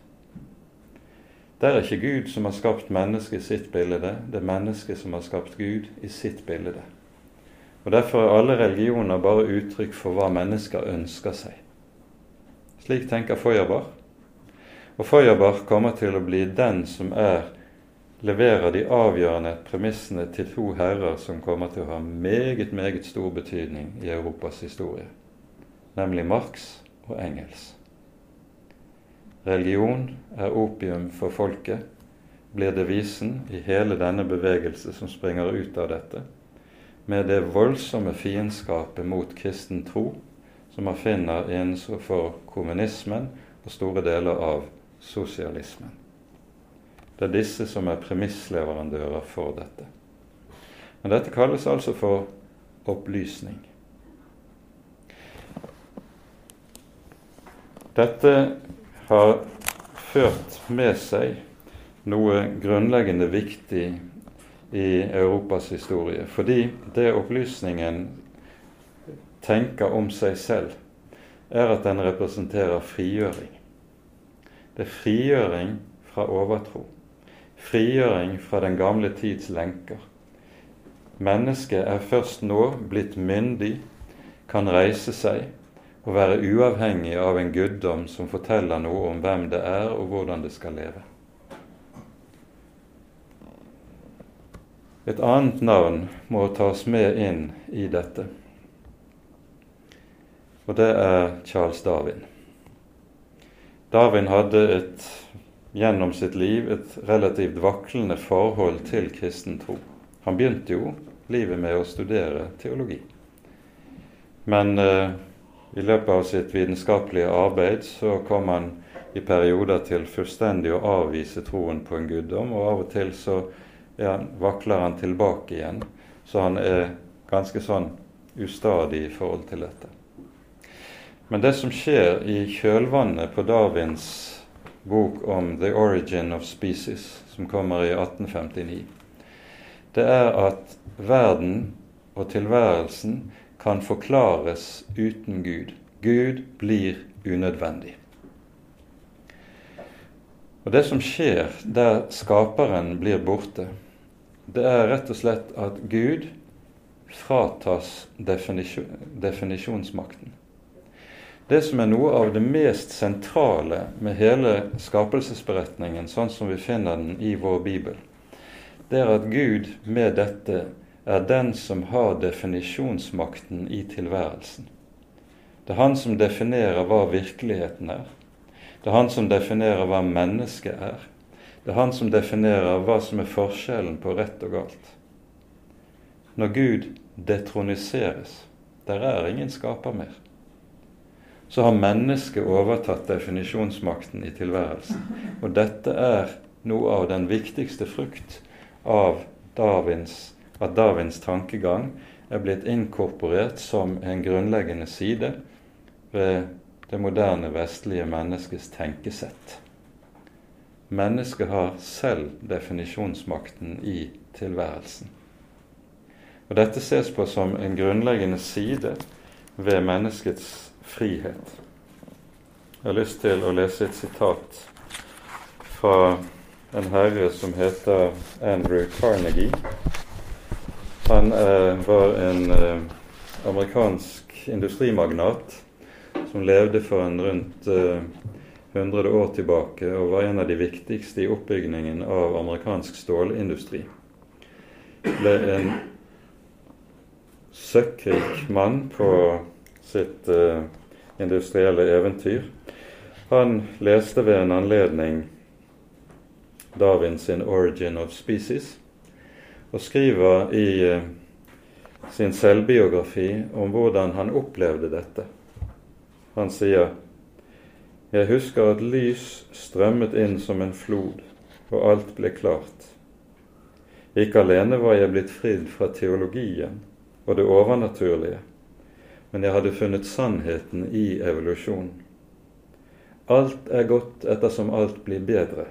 Det er ikke Gud som har skapt mennesket i sitt bilde, det er mennesket som har skapt Gud i sitt bilde. Og Derfor er alle religioner bare uttrykk for hva mennesker ønsker seg. Slik tenker Feuerbach. Og Feuerbach kommer til å bli den som er, leverer de avgjørende premissene til to herrer som kommer til å ha meget, meget stor betydning i Europas historie, nemlig Marx og Engels. Religion er opium for folket, blir devisen i hele denne bevegelse som springer ut av dette, med det voldsomme fiendskapet mot kristen tro som man finner innenfor kommunismen og store deler av sosialismen. Det er disse som er premissleverandører for dette. Men dette kalles altså for opplysning. Dette har ført med seg noe grunnleggende viktig i Europas historie. Fordi det opplysningen tenker om seg selv, er at den representerer frigjøring. Det er frigjøring fra overtro. Frigjøring fra den gamle tids lenker. Mennesket er først nå blitt myndig, kan reise seg å være uavhengig av en guddom som forteller noe om hvem det er, og hvordan det skal leve. Et annet navn må tas med inn i dette, og det er Charles Darwin. Darwin hadde et, gjennom sitt liv et relativt vaklende forhold til kristen tro. Han begynte jo livet med å studere teologi. Men eh, i løpet av sitt vitenskapelige arbeid så kom han i perioder til fullstendig å avvise troen på en guddom, og av og til så han, vakler han tilbake igjen. Så han er ganske sånn ustadig i forhold til dette. Men det som skjer i kjølvannet på Darwins bok om 'The Origin of Species', som kommer i 1859, det er at verden og tilværelsen kan forklares uten Gud. Gud blir unødvendig. Og Det som skjer der skaperen blir borte, det er rett og slett at Gud fratas definisjonsmakten. Det som er noe av det mest sentrale med hele skapelsesberetningen, sånn som vi finner den i vår bibel, det er at Gud med dette er den som har definisjonsmakten i tilværelsen. Det er han som definerer hva virkeligheten er. Det er han som definerer hva mennesket er. Det er han som definerer hva som er forskjellen på rett og galt. Når Gud detroniseres, der er ingen skaper mer, så har mennesket overtatt definisjonsmakten i tilværelsen. Og dette er noe av den viktigste frukt av Darwins at Darwins tankegang er blitt inkorporert som en grunnleggende side ved det moderne vestlige menneskets tenkesett. Mennesket har selv definisjonsmakten i tilværelsen. Og Dette ses på som en grunnleggende side ved menneskets frihet. Jeg har lyst til å lese et sitat fra en herre som heter Andrew Carnegie han eh, var en eh, amerikansk industrimagnat som levde for en rundt eh, 100 år tilbake og var en av de viktigste i oppbyggingen av amerikansk stålindustri. Ble en søkkrik mann på sitt eh, industrielle eventyr. Han leste ved en anledning Darwin sin 'Origin of Species' og skriver i eh, sin selvbiografi om hvordan han opplevde dette. Han sier jeg husker at lys strømmet inn som en flod, og alt ble klart. Ikke alene var jeg blitt fridd fra teologien og det overnaturlige, men jeg hadde funnet sannheten i evolusjonen. Alt er godt ettersom alt blir bedre.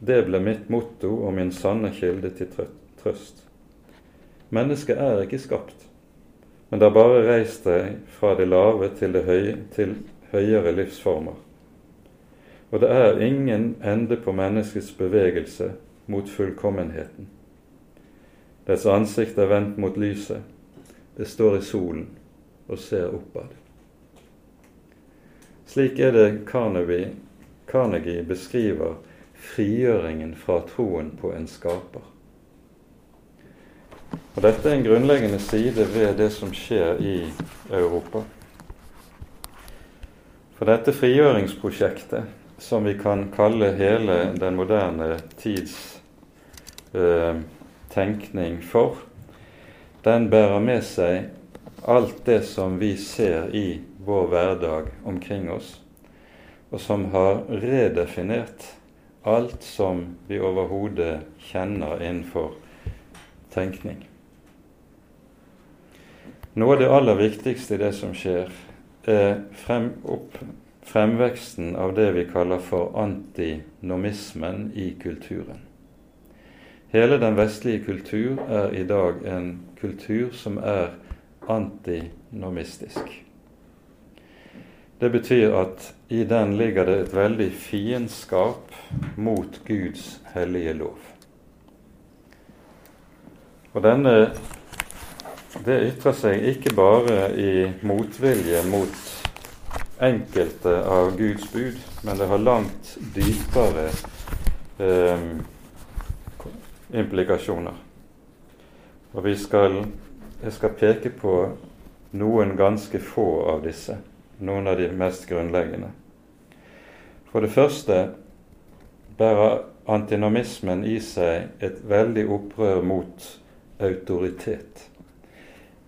Det ble mitt motto og min sanne kilde til trøtt trøst. Mennesket er ikke skapt, men det har bare reist deg fra det lave til det høye, til høyere livsformer. Og det er ingen ende på menneskets bevegelse mot fullkommenheten. Dets ansikt er vendt mot lyset. Det står i solen og ser oppad. Slik er det Carnegie, Carnegie beskriver frigjøringen fra troen på en skaper. Og Dette er en grunnleggende side ved det som skjer i Europa. For dette frigjøringsprosjektet, som vi kan kalle hele den moderne tids eh, tenkning for, den bærer med seg alt det som vi ser i vår hverdag omkring oss, og som har redefinert alt som vi overhodet kjenner innenfor tenkning. Noe av det aller viktigste i det som skjer, er frem opp, fremveksten av det vi kaller for antinomismen i kulturen. Hele den vestlige kultur er i dag en kultur som er antinomistisk. Det betyr at i den ligger det et veldig fiendskap mot Guds hellige lov. Og denne det ytrer seg ikke bare i motvilje mot enkelte av Guds bud, men det har langt dypere eh, implikasjoner. Og vi skal, jeg skal peke på noen ganske få av disse, noen av de mest grunnleggende. For det første bærer antinomismen i seg et veldig opprør mot autoritet.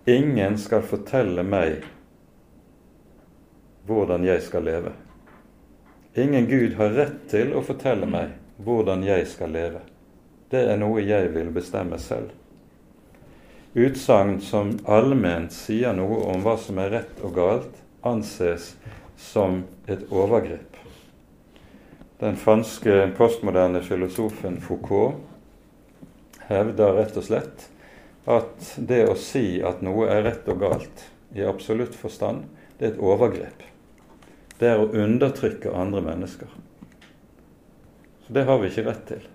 Ingen skal fortelle meg hvordan jeg skal leve. Ingen Gud har rett til å fortelle meg hvordan jeg skal leve. Det er noe jeg vil bestemme selv. Utsagn som allment sier noe om hva som er rett og galt, anses som et overgrep. Den franske postmoderne filosofen Foucault hevder rett og slett at det å si at noe er rett og galt i absolutt forstand, det er et overgrep. Det er å undertrykke andre mennesker. Så det har vi ikke rett til.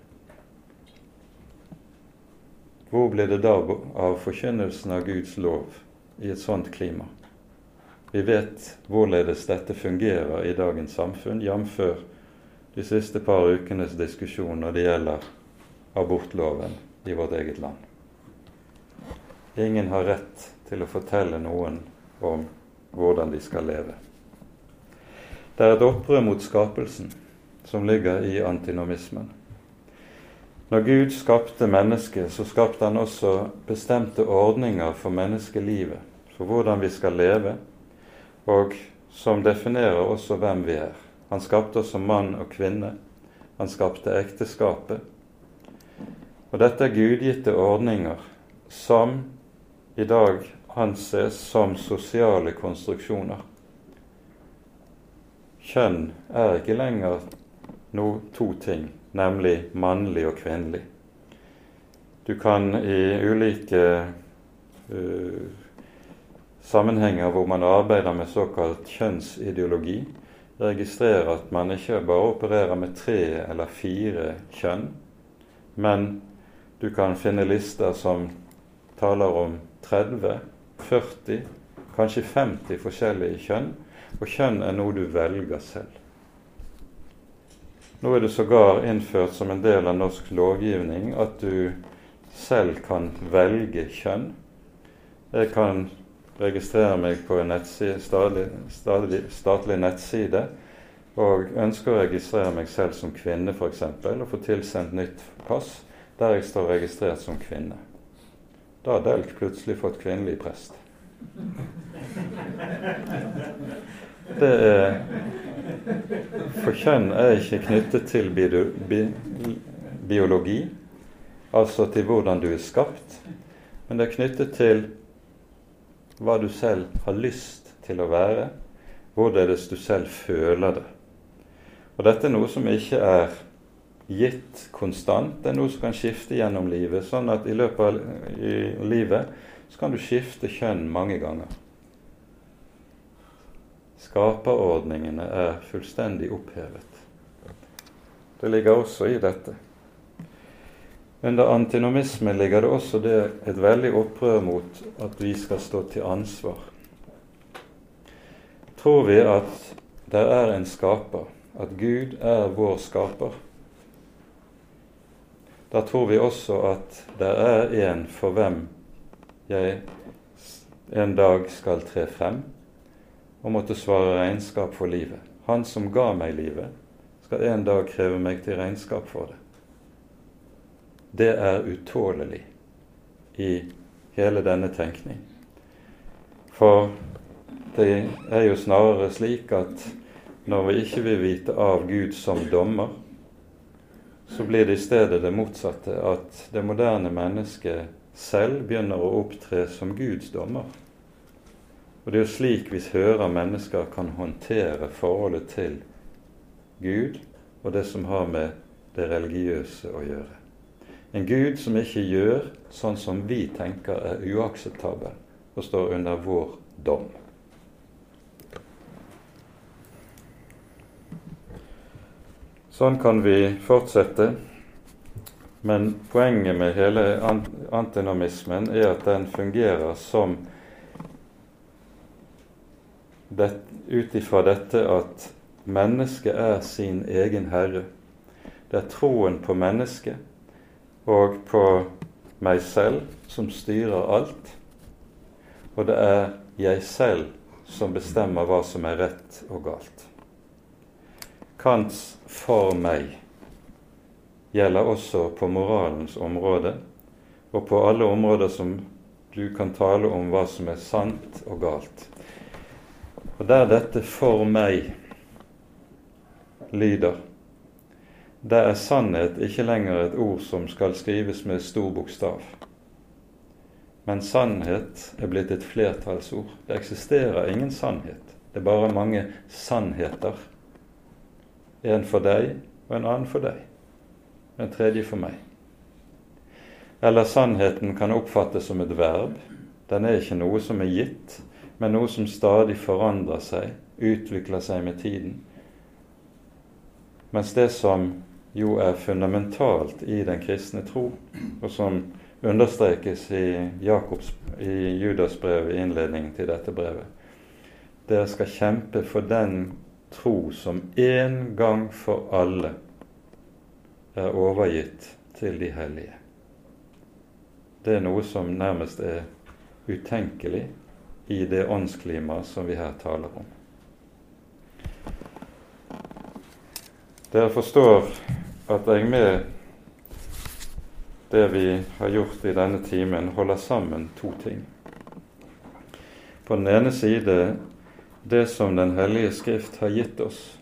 Hvor blir det da av forkynnelsen av Guds lov i et sånt klima? Vi vet hvorledes dette fungerer i dagens samfunn, jf. de siste par ukenes diskusjon når det gjelder abortloven i vårt eget land. Ingen har rett til å fortelle noen om hvordan de skal leve. Det er et opprør mot skapelsen som ligger i antinomismen. Når Gud skapte mennesket, så skapte han også bestemte ordninger for menneskelivet, for hvordan vi skal leve, og som definerer også hvem vi er. Han skapte oss som mann og kvinne. Han skapte ekteskapet. Og dette er gudgitte ordninger som i dag anses som sosiale konstruksjoner. Kjønn er ikke lenger no, to ting, nemlig mannlig og kvinnelig. Du kan i ulike uh, sammenhenger hvor man arbeider med såkalt kjønnsideologi, registrere at man ikke bare opererer med tre eller fire kjønn, men du kan finne lister som taler om 30, 40, kanskje 50 forskjellige kjønn, og kjønn er noe du velger selv. Nå er det sågar innført som en del av norsk lovgivning at du selv kan velge kjønn. Jeg kan registrere meg på en nettside, stadig, stadig, statlig nettside og ønsker å registrere meg selv som kvinne f.eks. og få tilsendt nytt pass der jeg står registrert som kvinne. Da har Delk plutselig fått kvinnelig prest. Det er For kjønn er ikke knyttet til bi, biologi, altså til hvordan du er skapt, men det er knyttet til hva du selv har lyst til å være, hvorledes du selv føler det. Og dette er noe som ikke er gitt konstant. Det er noe som kan skifte gjennom livet. Sånn at i løpet av livet så kan du skifte kjønn mange ganger. Skaperordningene er fullstendig opphevet. Det ligger også i dette. Under antinomismen ligger det også det et veldig opprør mot at vi skal stå til ansvar. Tror vi at det er en skaper, at Gud er vår skaper, da tror vi også at det er en for hvem jeg en dag skal tre frem og måtte svare regnskap for livet. Han som ga meg livet, skal en dag kreve meg til regnskap for det. Det er utålelig i hele denne tenkning. For det er jo snarere slik at når vi ikke vil vite av Gud som dommer, så blir det i stedet det motsatte, at det moderne mennesket selv begynner å opptre som Guds dommer. Og det er jo slik vi hører mennesker kan håndtere forholdet til Gud og det som har med det religiøse å gjøre. En Gud som ikke gjør sånn som vi tenker er uakseptabel, og står under vår dom. Sånn kan vi fortsette. Men poenget med hele antinomismen er at den fungerer som ut ifra dette at mennesket er sin egen herre. Det er troen på mennesket og på meg selv som styrer alt. Og det er jeg selv som bestemmer hva som er rett og galt. Kants 'for meg' gjelder også på moralens område, og på alle områder som du kan tale om hva som er sant og galt. Og der dette 'for meg' lyder, der er sannhet ikke lenger et ord som skal skrives med stor bokstav. Men sannhet er blitt et flertallsord. Det eksisterer ingen sannhet. Det er bare mange sannheter en for deg og en annen for deg. En tredje for meg. Eller sannheten kan oppfattes som et verb. Den er ikke noe som er gitt, men noe som stadig forandrer seg, utvikler seg med tiden. Mens det som jo er fundamentalt i den kristne tro, og som understrekes i, Jakobs, i Judas brev i innledningen til dette brevet, dere skal kjempe for den tro som en gang for alle er overgitt til de hellige. Det er noe som nærmest er utenkelig i det åndsklima som vi her taler om. Dere forstår at jeg med det vi har gjort i denne timen, holder sammen to ting. På den ene side det som Den hellige Skrift har gitt oss,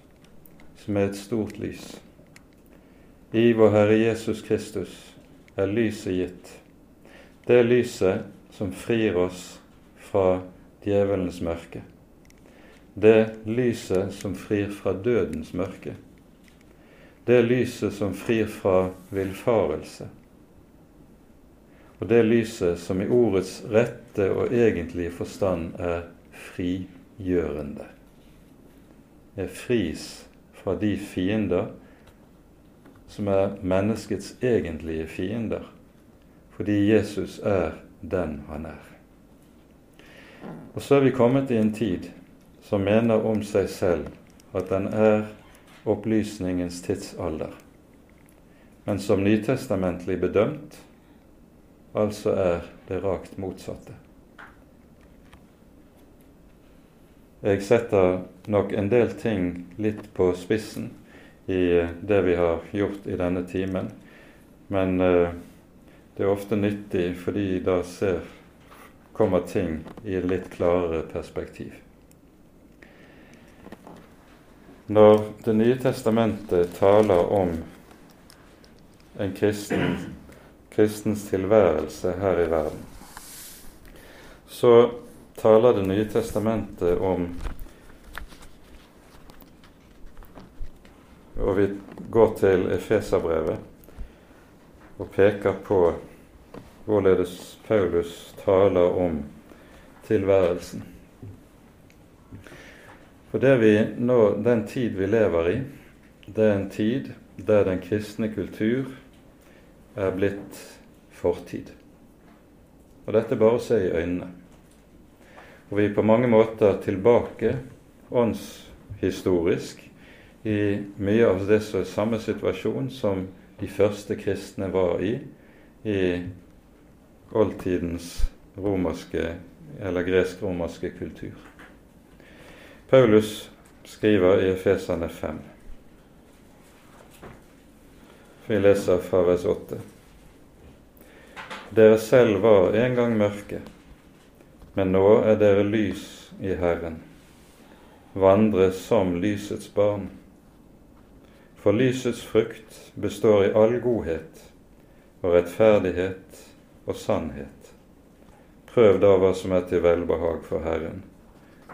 som er et stort lys. I vår Herre Jesus Kristus er lyset gitt. Det lyset som frir oss fra djevelens mørke. Det lyset som frir fra dødens mørke. Det lyset som frir fra villfarelse. Og det lyset som i ordets rette og egentlige forstand er fri gjørende. Jeg fris fra de fiender som er menneskets egentlige fiender, fordi Jesus er den han er. Og så er vi kommet i en tid som mener om seg selv at den er opplysningens tidsalder, men som nytestamentlig bedømt altså er det rakt motsatte. Jeg setter nok en del ting litt på spissen i det vi har gjort i denne timen, men eh, det er ofte nyttig fordi da ser, kommer ting i et litt klarere perspektiv. Når Det nye testamentet taler om en kristen, kristens tilværelse her i verden, så taler Det nye testamentet om Og vi går til Efeserbrevet og peker på hvorledes Paulus taler om tilværelsen. For det vi nå, den tid vi lever i, det er en tid der den kristne kultur er blitt fortid. Og dette bare å se i øynene. Og vi er på mange måter tilbake åndshistorisk i mye av det som er samme situasjon som de første kristne var i i oldtidens romerske eller gresk-romerske kultur. Paulus skriver i Efesane 5. Vi leser fra vers 8. Dere selv var en gang mørke, men nå er dere lys i Herren. Vandre som lysets barn. For lysets frukt består i all godhet og rettferdighet og sannhet. Prøv da hva som er til velbehag for Herren,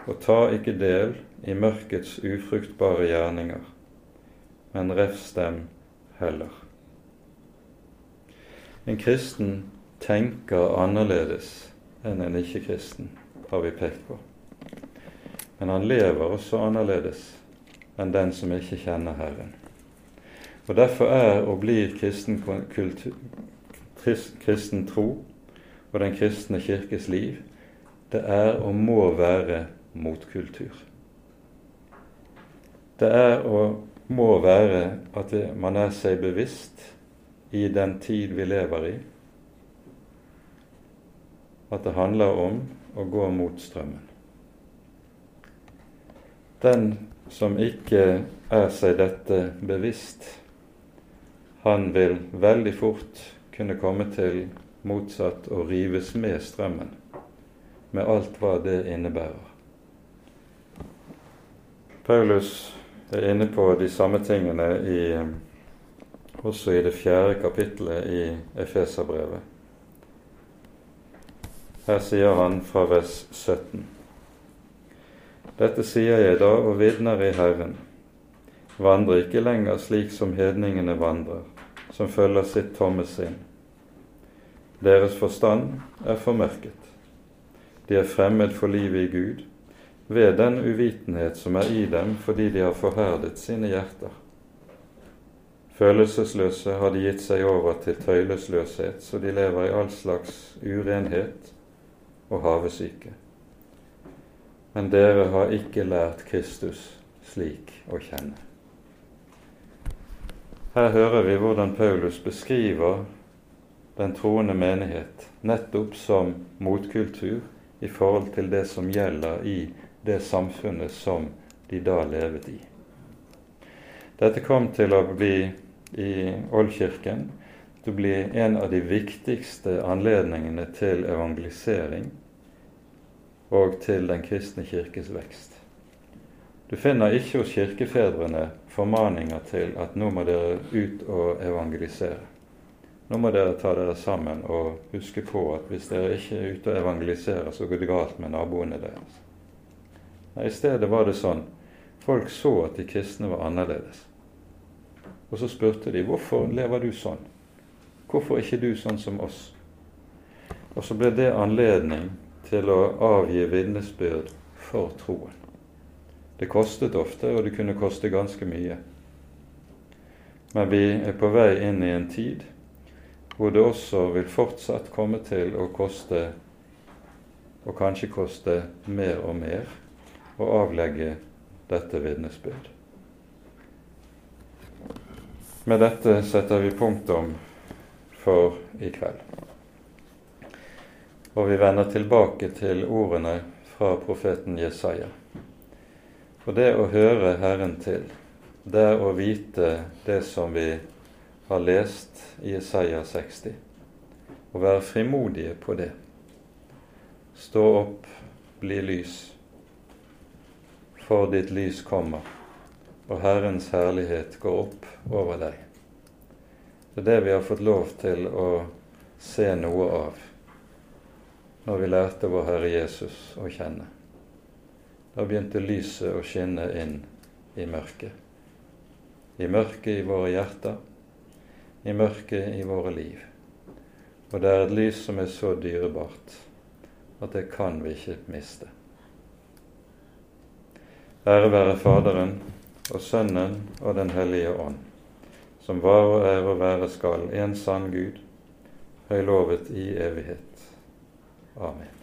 og ta ikke del i mørkets ufruktbare gjerninger, men refs dem heller. En kristen tenker annerledes enn en ikke-kristen, har vi pekt på. Men han lever også annerledes enn den som ikke kjenner Herren. Og Derfor er og blir kristen, kultur, kristen tro og den kristne kirkes liv det er og må være motkultur. Det er og må være at man er seg bevisst i den tid vi lever i, at det handler om å gå mot strømmen. Den som ikke er seg dette bevisst, han vil veldig fort kunne komme til motsatt å rives med strømmen, med alt hva det innebærer. Paulus er inne på de samme tingene i, også i det fjerde kapittelet i Efeserbrevet. Her sier han fra vers 17.: Dette sier jeg da og vitner i Herren. Vandre ikke lenger slik som hedningene vandrer, som følger sitt tomme sinn. Deres forstand er formørket. De er fremmed for livet i Gud ved den uvitenhet som er i dem fordi de har forherdet sine hjerter. Følelsesløse har de gitt seg over til tøylesløshet, så de lever i all slags urenhet og havesyke. Men dere har ikke lært Kristus slik å kjenne. Her hører vi hvordan Paulus beskriver den troende menighet nettopp som motkultur i forhold til det som gjelder i det samfunnet som de da levet i. Dette kom til å bli i Oldkirken til å bli en av de viktigste anledningene til evangelisering og til den kristne kirkes vekst. Du finner ikke hos kirkefedrene formaninger til at nå må dere ut og evangelisere. Nå må dere ta dere sammen og huske på at hvis dere ikke er ute og evangeliserer, så går det galt med naboene deres. Nei, I stedet var det sånn folk så at de kristne var annerledes. Og så spurte de hvorfor lever du sånn? Hvorfor ikke du sånn som oss? Og så ble det anledning til å avgi vitnesbyrd for troen. Det kostet ofte, og det kunne koste ganske mye. Men vi er på vei inn i en tid hvor det også vil fortsatt komme til å koste, og kanskje koste mer og mer, å avlegge dette vitnesbyrd. Med dette setter vi punktum for i kveld. Og vi vender tilbake til ordene fra profeten Jesaja. For det å høre Herren til, det er å vite det som vi har lest i Jesaja 60, og være frimodige på det. Stå opp, bli lys, for ditt lys kommer, og Herrens herlighet går opp over deg. Det er det vi har fått lov til å se noe av når vi lærte vår Herre Jesus å kjenne. Da begynte lyset å skinne inn i mørket. I mørket i våre hjerter, i mørket i våre liv. Og det er et lys som er så dyrebart at det kan vi ikke miste. Ære være Faderen og Sønnen og Den hellige ånd, som var og er og være skal, en sann Gud, høylovet i evighet. Amen.